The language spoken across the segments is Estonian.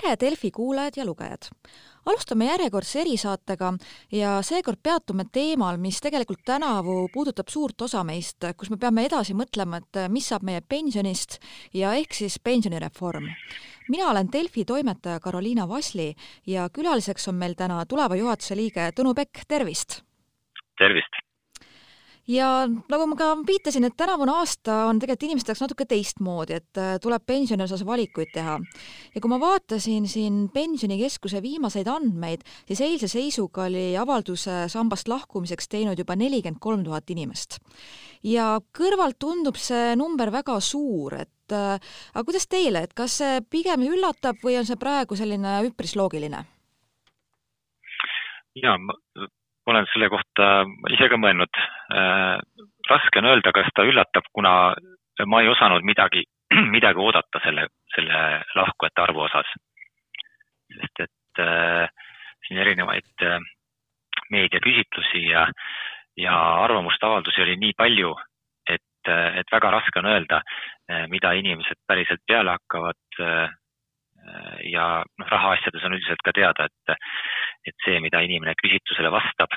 tere, Delfi kuulajad ja lugejad! alustame järjekordse erisaatega ja seekord peatume teemal, mis tegelikult tänavu puudutab suurt osa meist, kus me peame edasi mõtlema, et mis saab meie pensionist ja ehk siis pensionireform. mina olen Delfi toimetaja Karoliina Vasli ja külaliseks on meil täna tuleva juhatuse liige Tõnu Pekk, tervist! tervist! Ja nagu ma ka viitasin, et tänavune aasta on tegelikult inimeste jaoks natuke teistmoodi, et äh, tuleb pensioni osas valikuid teha. ja kui ma vaatasin siin Pensionikeskuse viimaseid andmeid, siis eilse seisuga oli avalduse sambast lahkumiseks teinud juba nelikümmend kolm tuhat inimest. ja kõrvalt tundub see number väga suur, et äh, aga kuidas teile, et kas see pigem üllatab või on see praegu selline üpris loogiline? ja olen selle kohta ise ka mõelnud. Äh, raske on öelda, kas ta üllatab, kuna ma ei osanud midagi, midagi oodata selle, selle lahkujate arvu osas. sest et äh, siin erinevaid äh, meediaküsitlusi ja, ja arvamuste avaldusi oli nii palju, et, et väga raske on öelda, mida inimesed päriselt peale hakkavad ja noh, rahaasjades on üldiselt ka teada, et, et see, mida inimene küsitlusele vastab,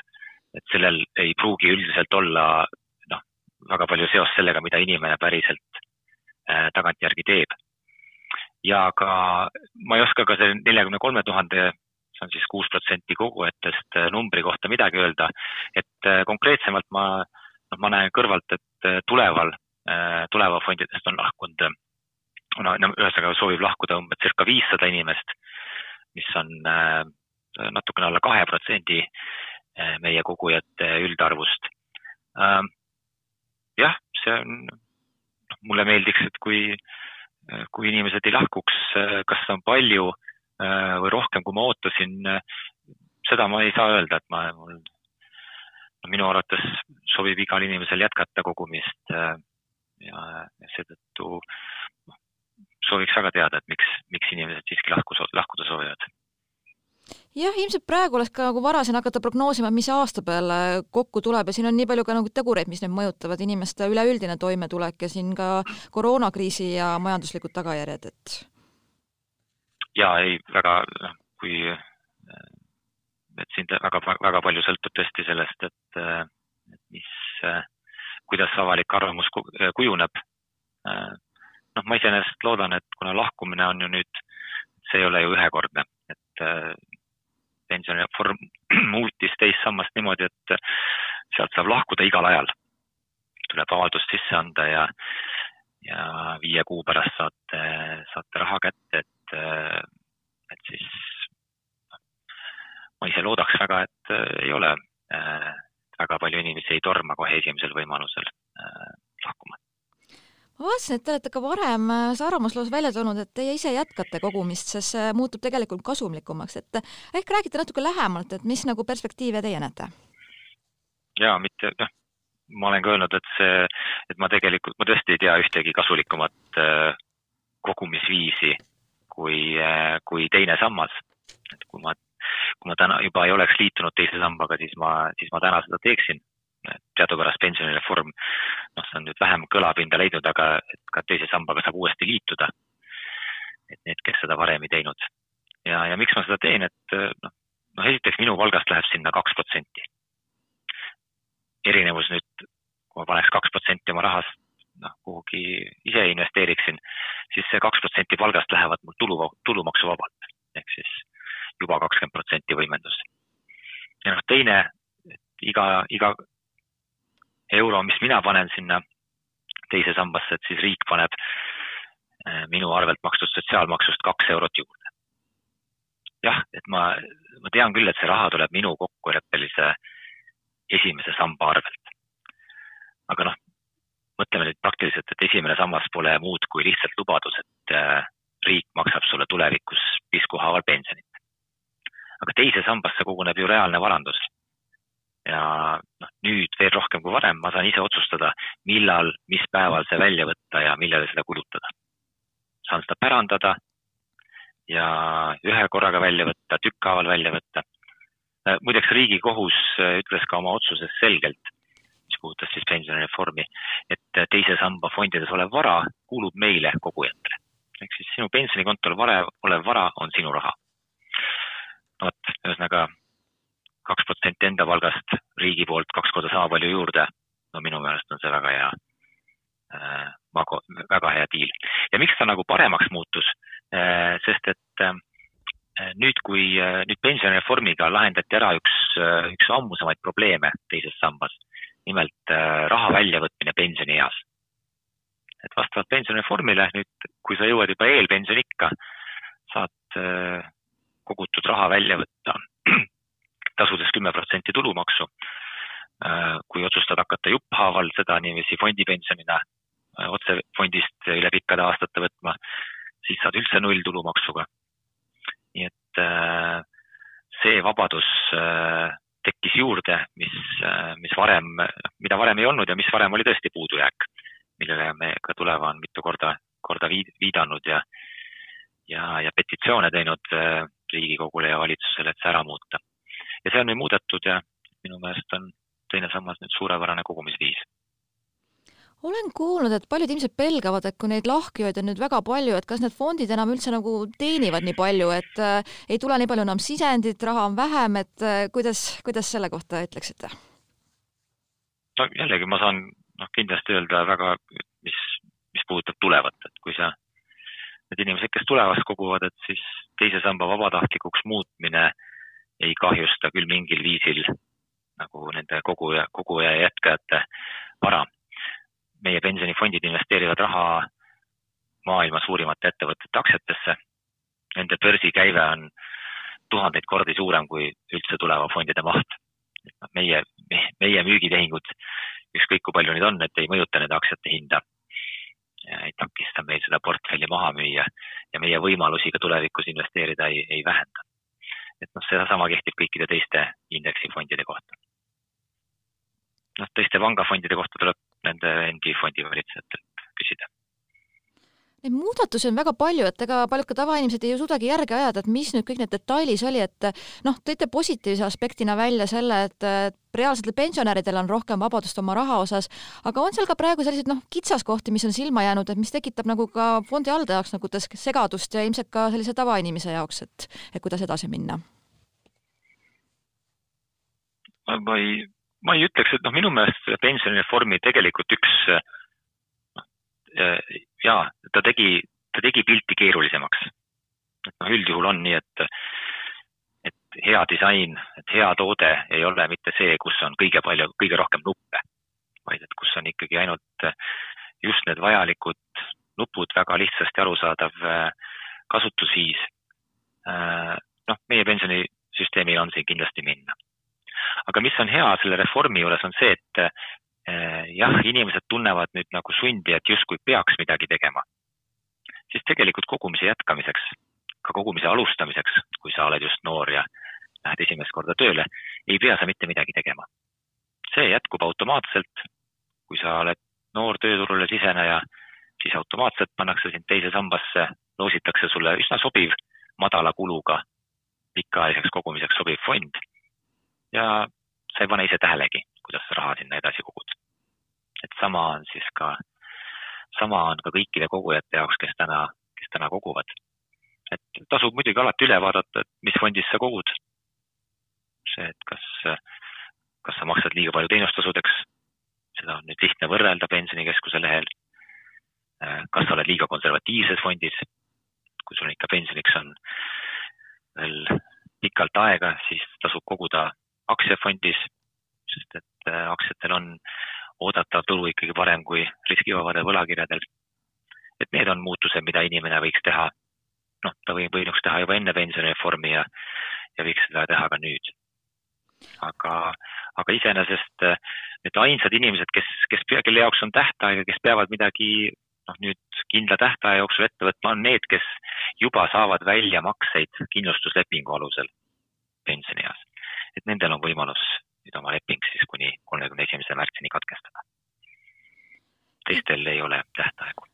et sellel ei pruugi üldiselt olla noh, väga palju seost sellega, mida inimene päriselt äh, tagantjärgi teeb. ja ka ma ei oska ka selle neljakümne kolme tuhande, see on siis kuus protsenti kogujatest äh, numbri kohta midagi öelda, et äh, konkreetsemalt ma, noh, ma näen kõrvalt, et äh, tuleval äh,, tuleva fondidest on lahkunud no, ühesõnaga soovib lahkuda umbes circa viissada inimest, mis on äh, natukene alla kahe protsendi äh, meie kogujate üldarvust äh,. jah, see on, noh, mulle meeldiks, et kui, äh, kui inimesed ei lahkuks, äh, kas on palju äh, või rohkem, kui ma ootasin, seda ma ei saa öelda, et ma, mul minu arvates sobib igal inimesel jätkata kogumist ja seetõttu sooviks väga teada, et miks, miks inimesed siiski lahku, lahkuda soovivad. jah, ilmselt praegu oleks ka nagu varasem hakata prognoosima, mis aasta peale kokku tuleb ja siin on nii palju ka nagu tegureid, mis nüüd mõjutavad inimeste üleüldine toimetulek ja siin ka koroonakriisi ja majanduslikud tagajärjed, et. ja ei, väga, noh, kui, et siin väga, väga palju sõltub tõesti sellest, et mis, kuidas avalik arvamus kujuneb noh, ma iseenesest loodan, et kuna lahkumine on ju nüüd, see ei ole ju ühekordne, et äh, pensionireform muutis teist sammast niimoodi, et sealt saab lahkuda igal ajal. tuleb avaldus sisse anda ja, ja viie kuu pärast saate, saate raha kätte, et, äh, et siis ma ise loodaks väga, et äh, ei ole äh,, väga palju inimesi ei torma kohe esimesel võimalusel äh, lahkuma ma vaatasin, et te olete ka varem äh, arvamusloos välja toonud, et teie ise jätkate kogumist, sest see muutub tegelikult kasumlikumaks, et ehk räägite natuke lähemalt, et mis nagu perspektiive teie näete? jaa, mitte, noh, ma olen ka öelnud, et see, et ma tegelikult, ma tõesti ei tea ühtegi kasulikumat äh, kogumisviisi kui, äh, kui teine sammas. et kui ma, kui ma täna juba ei oleks liitunud teise sambaga, siis ma, siis ma täna seda teeksin teadupärast pensionireform, noh, see on nüüd vähem kõlapinda leidnud, aga ka teise sambaga saab uuesti liituda. et need, kes seda varem ei teinud. ja, ja miks ma seda teen, et noh, noh esiteks minu palgast läheb sinna kaks protsenti. erinevus nüüd, kui ma paneks kaks protsenti oma rahast noh, kuhugi ise investeeriksin, siis see kaks protsenti palgast lähevad mul tulu, tulumaksuvabalt ehk siis juba kakskümmend protsenti võimendus. ja noh, teine, iga, iga euro, mis mina panen sinna teise sambasse, et siis riik paneb äh, minu arvelt makstud sotsiaalmaksust kaks eurot juurde. jah, et ma, ma tean küll, et see raha tuleb minu kokkuleppelise esimese samba arvelt. aga noh, mõtleme nüüd praktiliselt, et esimene sammas pole muud kui lihtsalt lubadus, et äh, riik maksab sulle tulevikus piskuhaaval pensionit. aga teise sambasse koguneb ju reaalne varandus ja noh, nüüd veel rohkem kui varem ma saan ise otsustada, millal, mis päeval see välja võtta ja millele seda kulutada. saan seda pärandada ja ühe korraga välja võtta, tükkhaaval välja võtta. Äh, muideks Riigikohus äh, ütles ka oma otsuses selgelt, mis puudutas siis pensionireformi, et teise samba fondides olev vara kuulub meile, kogujatele. ehk siis sinu pensionikontol vare, olev vara on sinu raha. no vot, ühesõnaga kaks protsenti enda palgast, riigi poolt kaks korda sama palju juurde. no minu meelest on see väga hea äh,, väga hea diil. ja miks ta nagu paremaks muutus äh,, sest et äh, nüüd, kui äh, nüüd pensionireformiga lahendati ära üks, äh, üks ammusemaid probleeme teises sambas, nimelt äh, raha väljavõtmine pensionieas et vastavalt pensionireformile nüüd, kui sa jõuad juba eelpensioniikka, saad kogutud raha välja võtta, tasudes kümme protsenti tulumaksu. Äh, kui otsustad hakata jupphaaval seda niiviisi fondipensionina äh, otse fondist üle pikkade aastate võtma, siis saad üldse null tulumaksuga. nii et see vabadus tekkis juurde, mis, mis varem, mida varem ei olnud ja mis varem oli tõesti puudujääk millele me ka Tuleva on mitu korda, korda viidanud ja, ja, ja petitsioone teinud äh, Riigikogule ja valitsusele, et see ära muuta. Ja see on nüüd muudetud ja minu meelest on teine sammas nüüd suurepärane kogumisviis olen kuulnud, et paljud inimesed pelgavad, et kui neid lahkjoid on nüüd väga palju, et kas need fondid enam üldse nagu teenivad nii palju, et äh, ei tule nii palju enam sisendit, raha on vähem, et äh, kuidas, kuidas selle kohta ütleksite? no jällegi ma saan noh, kindlasti öelda väga, mis, mis puudutab tulevat, et kui sa, need inimesed, kes tulevast koguvad, et siis teise samba vabatahtlikuks muutmine ei kahjusta küll mingil viisil nagu nende koguja, koguja ja jätkajate vara. meie pensionifondid investeerivad raha maailma suurimate ettevõtete aktsiatesse. Nende börsikäive on tuhandeid kordi suurem kui üldse tuleva fondide maht. meie, meie müügitehingud ükskõik kui palju neid on, et ei mõjuta nende aktsiate hinda. ei takista meil seda portfelli maha müüa ja meie võimalusi ka tulevikus investeerida ei, ei vähenda. Et noh, sedasama kehtib kõikide teiste indeksifondide kohta. noh, teiste pangafondide kohta tuleb nende endi fondivalitsejatelt küsida Neid muudatusi on väga palju, et ega paljud ka tavainimesed ei suudagi järge ajada, et mis nüüd kõik need detailis oli, et noh, tõite positiivse aspektina välja selle, et reaalsetel pensionäridel on rohkem vabadust oma raha osas, aga on seal ka praegu selliseid noh, kitsaskohti, mis on silma jäänud, et mis tekitab nagu ka fondi haldaja jaoks nagu segadust ja ilmselt ka sellise tavainimese jaoks, et, et kuidas edasi minna? Ma ei, ma ei ütleks, et noh, minu meelest selle pensionireformi tegelikult üks noh, jaa, ta tegi, ta tegi pilti keerulisemaks. et noh, üldjuhul on nii, et, et hea disain, et hea toode ei ole mitte see, kus on kõige palju, kõige rohkem nuppe, vaid et kus on ikkagi ainult just need vajalikud nupud, väga lihtsasti arusaadav äh, kasutusviis. Äh, noh, meie pensionisüsteemil on siin kindlasti minna. Aga mis on hea selle reformi juures, on see, et Eh, jah, inimesed tunnevad nüüd nagu sundi, et justkui peaks midagi tegema, siis tegelikult kogumise jätkamiseks, ka kogumise alustamiseks, kui sa oled just noor ja lähed esimest korda tööle, ei pea sa mitte midagi tegema. see jätkub automaatselt, kui sa oled noor tööturule siseneja, siis automaatselt pannakse sind teise sambasse, loositakse sulle üsna sobiv, madala kuluga, pikaajaliseks kogumiseks sobiv fond ja sa ei pane ise tähelegi kuidas sa raha sinna edasi kogud. et sama on siis ka, sama on ka kõikide kogujate jaoks, kes täna, kes täna koguvad. et tasub muidugi alati üle vaadata, et mis fondis sa kogud. see, et kas, kas sa maksad liiga palju teenustasudeks, seda on nüüd lihtne võrrelda Pensionikeskuse lehel. kas sa oled liiga konservatiivses fondis, kui sul ikka pensioniks on veel pikalt aega, siis tasub koguda aktsiafondis, sest et Äh, aktsiatel on oodatav tulu ikkagi parem kui riskivabadel võlakirjadel. et need on muutused, mida inimene võiks teha. noh, ta võib, võinuks teha juba enne pensionireformi ja, ja võiks seda teha ka nüüd. aga, aga iseenesest äh, need ainsad inimesed, kes, kes, kelle jaoks on tähtaeg ja kes peavad midagi noh, nüüd kindla tähtaja jooksul ette võtma, on need, kes juba saavad väljamakseid kindlustuslepingu alusel pensionieas. Et nendel on võimalus nüüd oma leping siis kuni kolmekümne esimese märtsini katkestada. teistel ei ole tähtaegu.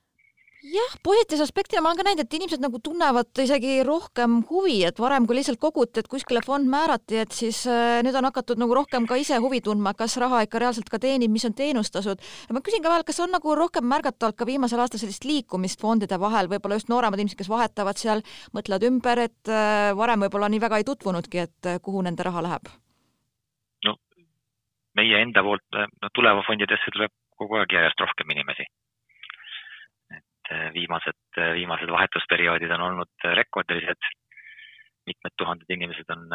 Jah, positiivse aspektina ma olen ka näinud, et inimesed nagu tunnevad isegi rohkem huvi, et varem, kui lihtsalt koguti, et kuskile fond määrati, et siis äh, nüüd on hakatud nagu rohkem ka ise huvi tundma, kas raha ikka reaalselt ka teenib, mis on teenustasud. ma küsin ka vahel, kas on nagu rohkem märgata olnud ka viimasel aastal sellist liikumist fondide vahel, võib-olla just nooremad inimesed, kes vahetavad seal, mõtlevad ümber, et äh, varem võib-olla nii väga ei tutvunudki, et äh, kuhu nende raha läheb? no meie enda poolt, no tuleva fondidesse tuleb kogu aeg järjest rohkem inimesi viimased, eh, viimased vahetusperioodid on olnud eh, rekordilised. mitmed tuhanded inimesed on,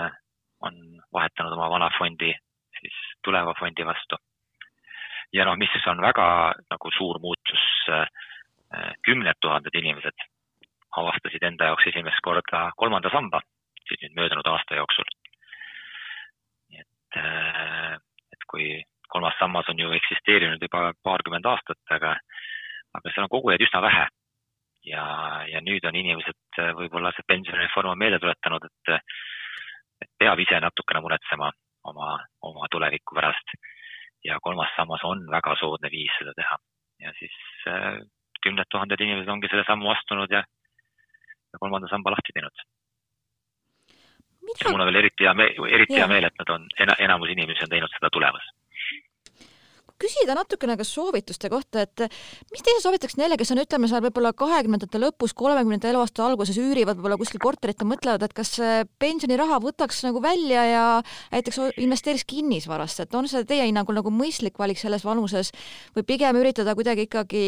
on vahetanud oma vana fondi siis tuleva fondi vastu. ja noh, mis on väga nagu suur muutus, kümned tuhanded inimesed avastasid enda jaoks esimest korda kolmanda samba siis nüüd möödunud aasta jooksul. nii et, et kui kolmas sammas on ju eksisteerinud juba paarkümmend aastat, aga aga seal on kogujaid üsna vähe. ja, ja nüüd on inimesed, äh, võib-olla see pensionireform on meelde tuletanud, et, et peab ise natukene muretsema oma, oma tuleviku pärast. ja kolmas sammas on väga soodne viis seda teha. ja siis äh, kümned tuhanded inimesed ongi selle sammu astunud ja, ja kolmanda samba lahti teinud. mul on veel eriti hea meel, eriti hea meel, et nad on, enamus inimesi on teinud seda tulevas küsida natukene ka soovituste kohta, et mis te ise soovitaks neile, kes on, ütleme seal võib-olla kahekümnendate lõpus, kolmekümnenda eluaasta alguses üürivad võib-olla kuskil korterit ja mõtlevad, et kas pensioniraha võtaks nagu välja ja näiteks investeeriks kinnisvarasse, et on see teie hinnangul nagu mõistlik valik selles vanuses või pigem üritada kuidagi ikkagi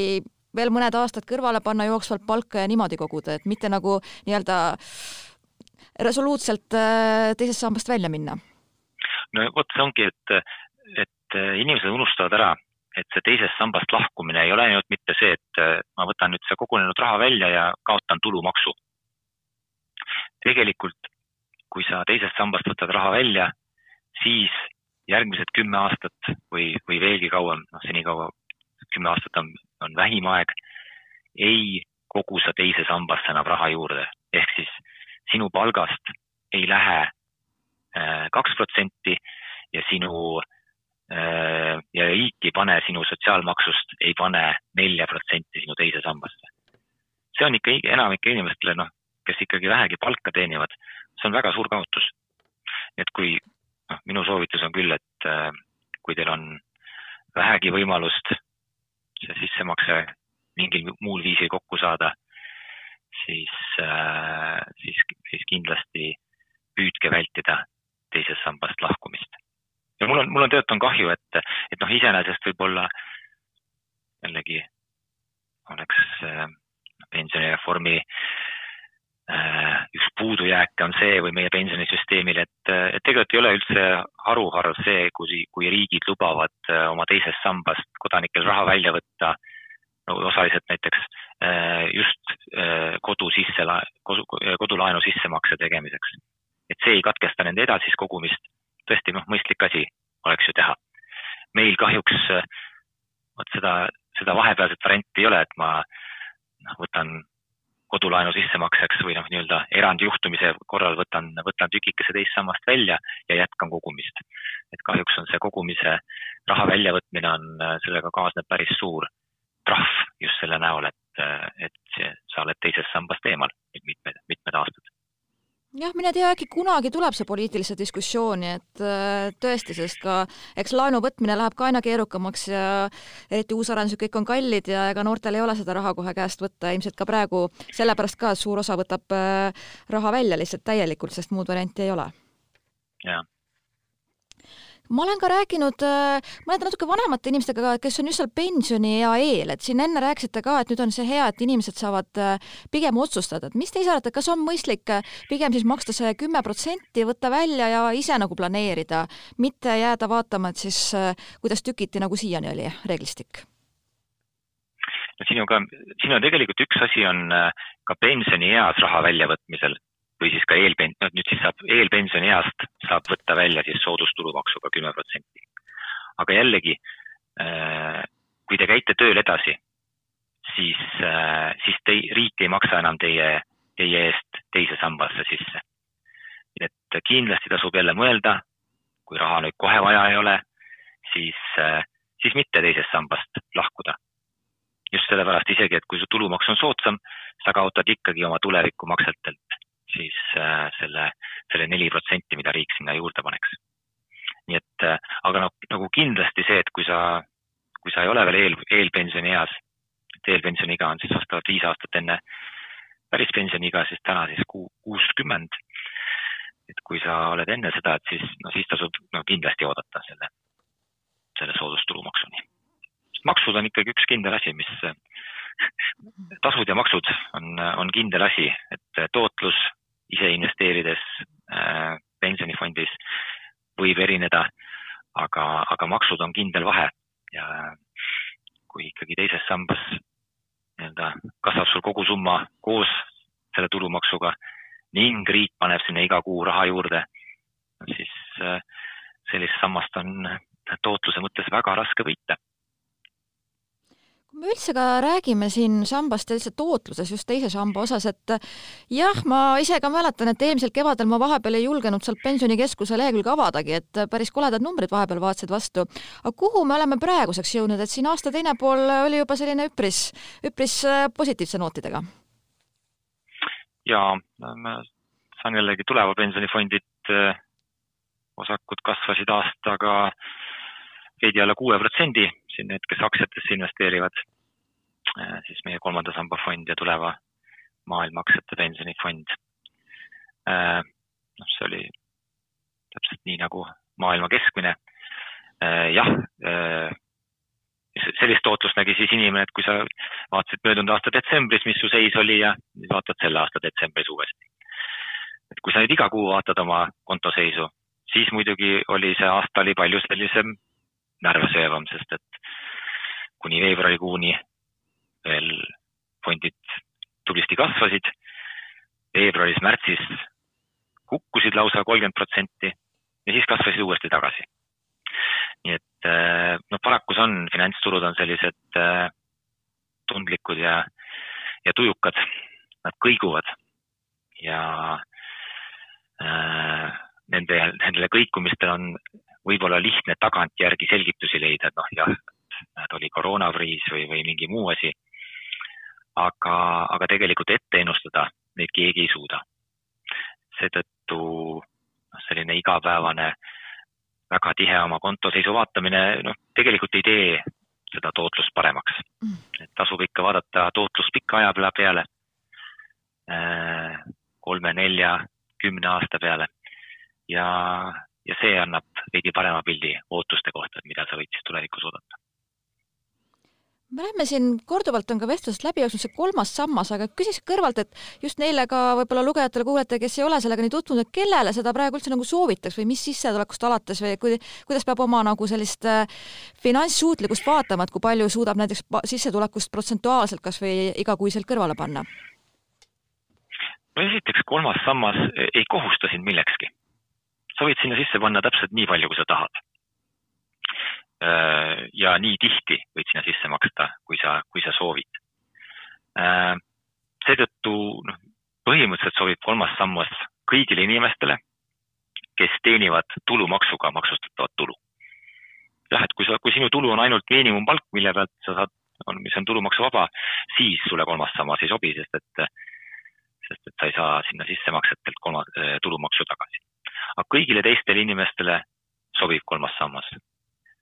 veel mõned aastad kõrvale panna jooksvalt palka ja niimoodi koguda, et mitte nagu nii-öelda resoluutselt äh, teisest sambast välja minna? no vot, see ongi, et, et et äh, inimesed unustavad ära, et see teisest sambast lahkumine ei ole ainult mitte see, et äh, ma võtan nüüd see kogunenud raha välja ja kaotan tulumaksu. tegelikult, kui sa teisest sambast võtad raha välja, siis järgmised kümme aastat või, või veelgi kauem, noh, senikaua kümme aastat on, on vähim aeg, ei kogu sa teise sambasse enam raha juurde. ehk siis sinu palgast ei lähe äh, kaks protsenti ja sinu äh, ja riik ei pane sinu sotsiaalmaksust, ei pane nelja protsenti sinu teise sambasse. see on ikka enamike inimestele, noh, kes ikkagi vähegi palka teenivad, see on väga suur kaotus. et kui, noh, minu soovitus on küll, et äh, kui teil on vähegi võimalust see sissemakse mingil muul viisil kokku saada, siis, äh, siis, siis kindlasti püüdke vältida teisest sambast lahkumist ja mul on, mul on tegelikult on kahju, et, et noh, iseenesest võib-olla jällegi oleks äh, pensionireformi äh, üks puudujääke on see või meie pensionisüsteemil, et, et tegelikult ei ole üldse haruharv see, kui, kui riigid lubavad äh, oma teisest sambast kodanikel raha välja võtta no osaliselt näiteks äh, just äh, kodu sisse, kodu, kodulaenu sissemakse tegemiseks. et see ei katkesta nende edasist kogumist tõesti noh, mõistlik asi oleks ju teha. meil kahjuks äh, vot seda, seda vahepealset varianti ei ole, et ma noh, võtan kodulaenu sissemakseks või noh, nii-öelda erandjuhtumise korral võtan, võtan tükikese teist sammast välja ja jätkan kogumist. et kahjuks on see kogumise raha väljavõtmine on, äh, sellega kaasneb päris suur trahv just selle näol, et, äh, et sa oled teisest sambast eemal mitmed, mitmed aastad jah, mine tea, äkki kunagi tuleb see poliitilisse diskussiooni, et äh, tõesti, sest ka eks laenu võtmine läheb ka aina keerukamaks ja eriti uusarendused kõik on kallid ja ega noortel ei ole seda raha kohe käest võtta, ilmselt ka praegu sellepärast ka, suur osa võtab äh, raha välja lihtsalt täielikult, sest muud varianti ei ole. jah ma olen ka rääkinud äh, mõnede natuke vanemate inimestega, kes on just seal pensioniea eel, et siin enne rääkisite ka, et nüüd on see hea, et inimesed saavad äh, pigem otsustada, et mis te ise arvate, kas on mõistlik äh, pigem siis maksta see kümme protsenti, võtta välja ja ise nagu planeerida, mitte jääda vaatama, et siis kuidas tükiti, nagu siiani oli reeglistik? no siin on ka, siin on tegelikult üks asi on ka pensionieas raha väljavõtmisel või siis ka eelpen-, noh nüüd siis saab eelpensionieast saab võtta välja siis soodustulumaksuga kümme protsenti. aga jällegi, äh, kui te käite tööl edasi, siis, äh, siis te, riik ei maksa enam teie, teie eest teise sambasse sisse. nii et kindlasti tasub jälle mõelda, kui raha nüüd kohe vaja ei ole, siis, äh, siis mitte teisest sambast lahkuda. just sellepärast isegi, et kui su tulumaks on soodsam, sa kaotad ikkagi oma tulevikumaksetelt siis äh, selle, selle protsenti, mida riik sinna juurde paneks. nii et äh, aga noh, nagu kindlasti see, et kui sa, kui sa ei ole veel eel, eelpensioni eas, et eelpensioniiga on siis vastavalt viis aastat enne päris pensioniiga, siis täna siis kuuskümmend. et kui sa oled enne seda, et siis, no siis tasub no kindlasti oodata selle, selle soodustulumaksuni. maksud on ikkagi üks kindel asi, mis tasud ja maksud on, on kindel asi, et tootlus ise investeerides äh, pensionifondis võib erineda, aga, aga maksud on kindel vahe. Ja kui ikkagi teises sambas nii-öelda kasvab sul kogu summa koos selle tulumaksuga ning riik paneb sinna iga kuu raha juurde, siis äh, sellist sammast on tootluse mõttes väga raske võita me üldse ka räägime siin sambast ja lihtsalt tootluses just teise samba osas, et jah, ma ise ka mäletan, et eelmisel kevadel ma vahepeal ei julgenud sealt pensionikeskuse lehekülge avadagi, et päris koledad numbrid vahepeal vaatasid vastu. aga kuhu me oleme praeguseks jõudnud, et siin aasta teine pool oli juba selline üpris, üpris äh, positiivse nootidega? jaa, ma saan jällegi tuleva pensionifondid, äh, osakud kasvasid aastaga veidi alla kuue protsendi siin need, kes aktsiatesse investeerivad, äh, siis meie kolmanda samba fond ja tuleva maailma aktsiate pensionifond. Äh, noh, see oli täpselt nii nagu maailma keskmine. Äh, jah, sellist tootlust nägi siis inimene, et kui sa vaatasid möödunud aasta detsembris, mis su seis oli ja vaatad selle aasta detsembris uuesti. et kui sa nüüd iga kuu vaatad oma kontoseisu, siis muidugi oli see aasta oli palju sellisem närvesöövam, sest et kuni veebruarikuuni veel fondid tublisti kasvasid. veebruaris-märtsis kukkusid lausa kolmkümmend protsenti ja siis kasvasid uuesti tagasi. nii et äh, noh, paraku see on, finantsturud on sellised äh, tundlikud ja, ja tujukad, nad kõiguvad ja äh, nende, nendele kõikumistele on võib-olla lihtne tagantjärgi selgitusi leida, et noh, jah, et oli koroonakriis või, või mingi muu asi. aga, aga tegelikult ette ennustada neid keegi ei suuda. seetõttu noh, selline igapäevane väga tihe oma kontoseisu vaatamine, noh, tegelikult ei tee seda tootlust paremaks mm.. et tasub ikka vaadata tootlust pika aja peale, äh, kolme, nelja, kümne aasta peale ja, ja see annab veidi parema pildi ootuste kohta, et mida sa võid siis tulevikus oodata me oleme siin korduvalt on ka vestlusest läbi jooksnud see kolmas sammas, aga küsiks kõrvalt, et just neile ka võib-olla lugejatele-kuulajatele, kes ei ole sellega nii tutvunud, et kellele seda praegu üldse nagu soovitaks või mis sissetulekust alates või kui, kuidas peab oma nagu sellist äh, finantssuutlikkust vaatama, et kui palju suudab näiteks sissetulekust protsentuaalselt kas või igakuiselt kõrvale panna? no esiteks, kolmas sammas ei kohusta sind millekski sa võid sinna sisse panna täpselt nii palju, kui sa tahad. Äh, ja nii tihti võid sinna sisse maksta, kui sa, kui sa soovid. Äh, seetõttu noh, põhimõtteliselt sobib kolmas sammas kõigile inimestele, kes teenivad tulumaksuga maksustatavat tulu. jah, et kui sa, kui sinu tulu on ainult miinimumpalk, mille pealt sa saad, on, mis on tulumaksuvaba, siis sulle kolmas sammas ei sobi, sest et, sest et sa ei saa sinna sissemaksetelt kolma, tulumaksu tagasi aga kõigile teistele inimestele sobib kolmas sammas,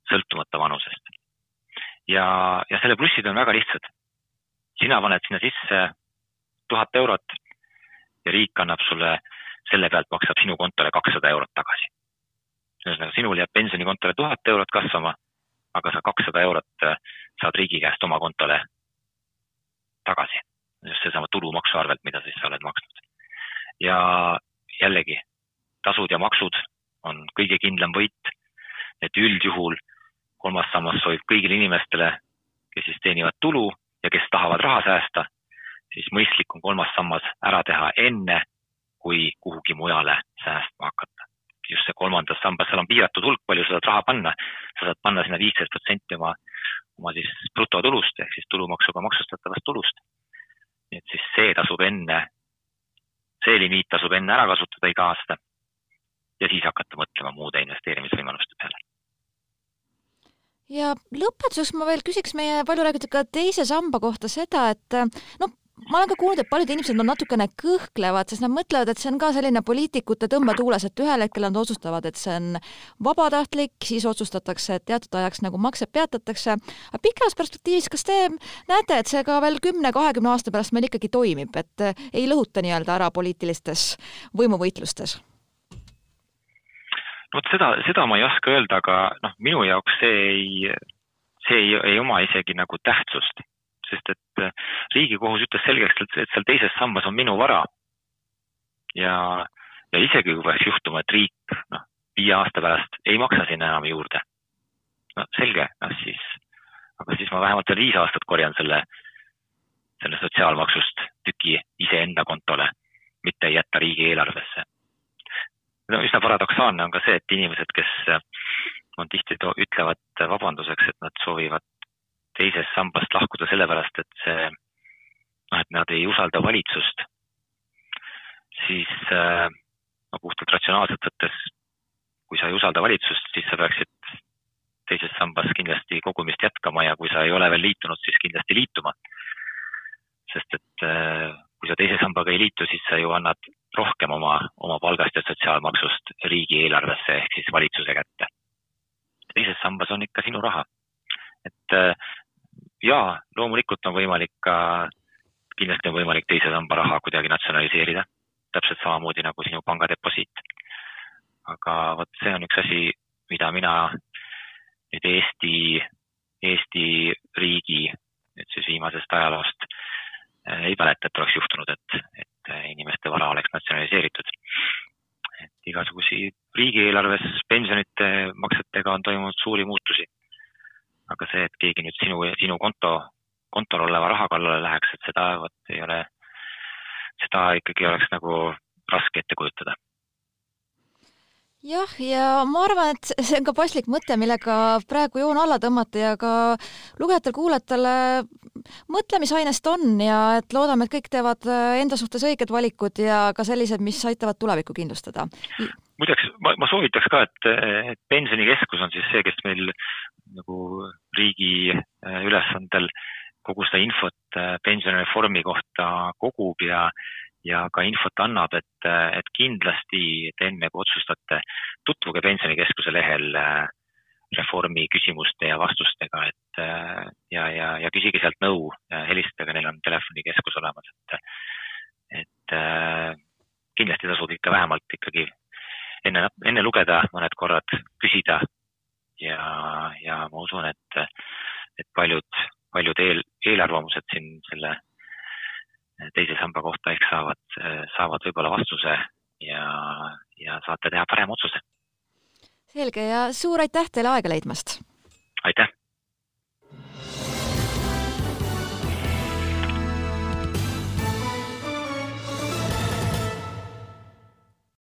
sõltumata vanusest. ja, ja selle plussid on väga lihtsad. sina paned sinna sisse tuhat eurot ja riik annab sulle, selle pealt maksab sinu kontole kakssada eurot tagasi. ühesõnaga, sinul jääb pensionikontole tuhat eurot kasvama, aga sa kakssada eurot äh, saad riigi käest oma kontole tagasi. just seesama tulumaksu arvelt, mida siis sa oled maksnud. ja jällegi, tasud ja maksud on kõige kindlam võit. et üldjuhul kolmas sammas sobib kõigile inimestele, kes siis teenivad tulu ja kes tahavad raha säästa, siis mõistlik on kolmas sammas ära teha enne, kui kuhugi mujale säästma hakata. just see kolmandas sambas, seal on piiratud hulk, palju sa saad raha panna. sa saad panna sinna viisteist protsenti oma, oma siis brutotulust ehk siis tulumaksuga maksustatavast tulust. nii et siis see tasub enne, see limiit tasub enne ära kasutada iga aasta ja siis hakata mõtlema muude investeerimisvõimaluste peale. ja lõpetuseks ma veel küsiks meie palju räägitud ka teise samba kohta seda, et noh, ma olen ka kuulnud, et paljud inimesed on natukene kõhklevad, sest nad mõtlevad, et see on ka selline poliitikute tõmbetuules, et ühel hetkel nad otsustavad, et see on vabatahtlik, siis otsustatakse, et teatud ajaks nagu maksed peatatakse. aga pikas perspektiivis, kas te näete, et see ka veel kümne-kahekümne aasta pärast meil ikkagi toimib, et ei lõhuta nii-öelda ära poliitilistes võimuvõitlustes? Vot seda, seda ma ei oska öelda, aga noh, minu jaoks see ei, see ei, ei oma isegi nagu tähtsust, sest et äh, Riigikohus ütles selgeks, et, seal teises sambas on minu vara. ja, ja isegi kui peaks juhtuma, et riik noh, viie aasta pärast ei maksa sinna enam juurde. no selge, noh siis, aga siis ma vähemalt veel viis aastat korjan selle, selle sotsiaalmaksust tüki iseenda kontole, mitte ei jätta riigieelarvesse no üsna paradoksaalne on ka see, et inimesed, kes äh, on tihti, ütlevad vabanduseks, et nad soovivad teisest sambast lahkuda sellepärast, et see, noh, et nad ei usalda valitsust, siis äh, no puhtalt ratsionaalselt võttes, kui sa ei usalda valitsust, siis sa peaksid teises sambas kindlasti kogumist jätkama ja kui sa ei ole veel liitunud, siis kindlasti liituma. sest et äh, kui sa teise sambaga ei liitu, siis sa ju annad rohkem oma, oma palgast ja sotsiaalmaksust riigieelarvesse ehk siis valitsuse kätte. teises sambas on ikka sinu raha. et äh, jaa, loomulikult on võimalik ka, kindlasti on võimalik teise samba raha kuidagi natsionaliseerida, täpselt samamoodi nagu sinu pangadeposiit. aga vot see on üks asi, mida mina nüüd Eesti, Eesti riigi nüüd siis viimasest ajaloost ei mäleta, et oleks juhtunud, et, et et inimeste vara oleks natsionaliseeritud. et igasugusi riigieelarves pensionite maksetega on toimunud suuri muutusi. aga see, et keegi nüüd sinu, sinu konto, kontol oleva raha kallale läheks, et seda vot ei ole, seda ikkagi oleks nagu raske ette kujutada jah, ja ma arvan, et see on ka paslik mõte, millega praegu joon alla tõmmata ja ka lugejatele-kuulajatele mõtlemisainest on ja et loodame, et kõik teevad äh, enda suhtes õiged valikud ja ka sellised, mis aitavad tulevikku kindlustada. muideks, ma, ma soovitaks ka, et, et pensionikeskus on siis see, kes meil nagu riigi äh, ülesandel kogu seda infot äh, pensionireformi kohta kogub ja ja ka infot annab, et, et kindlasti te enne kui otsustate, tutvuge Pensionikeskuse lehel äh, reformi küsimuste ja vastustega, et äh, ja, ja, ja küsige sealt nõu, helistage, neil on telefonikeskus olemas, et, et äh, kindlasti tasub ikka vähemalt ikkagi enne, enne lugeda mõned korrad, küsida. Ja, ja ma usun, et, et paljud, paljud eel, eelarvamused siin selle teise samba kohta ehk saavad, saavad võib-olla vastuse ja, ja saate teha parema otsuse. selge ja suur aitäh teile aega leidmast! aitäh!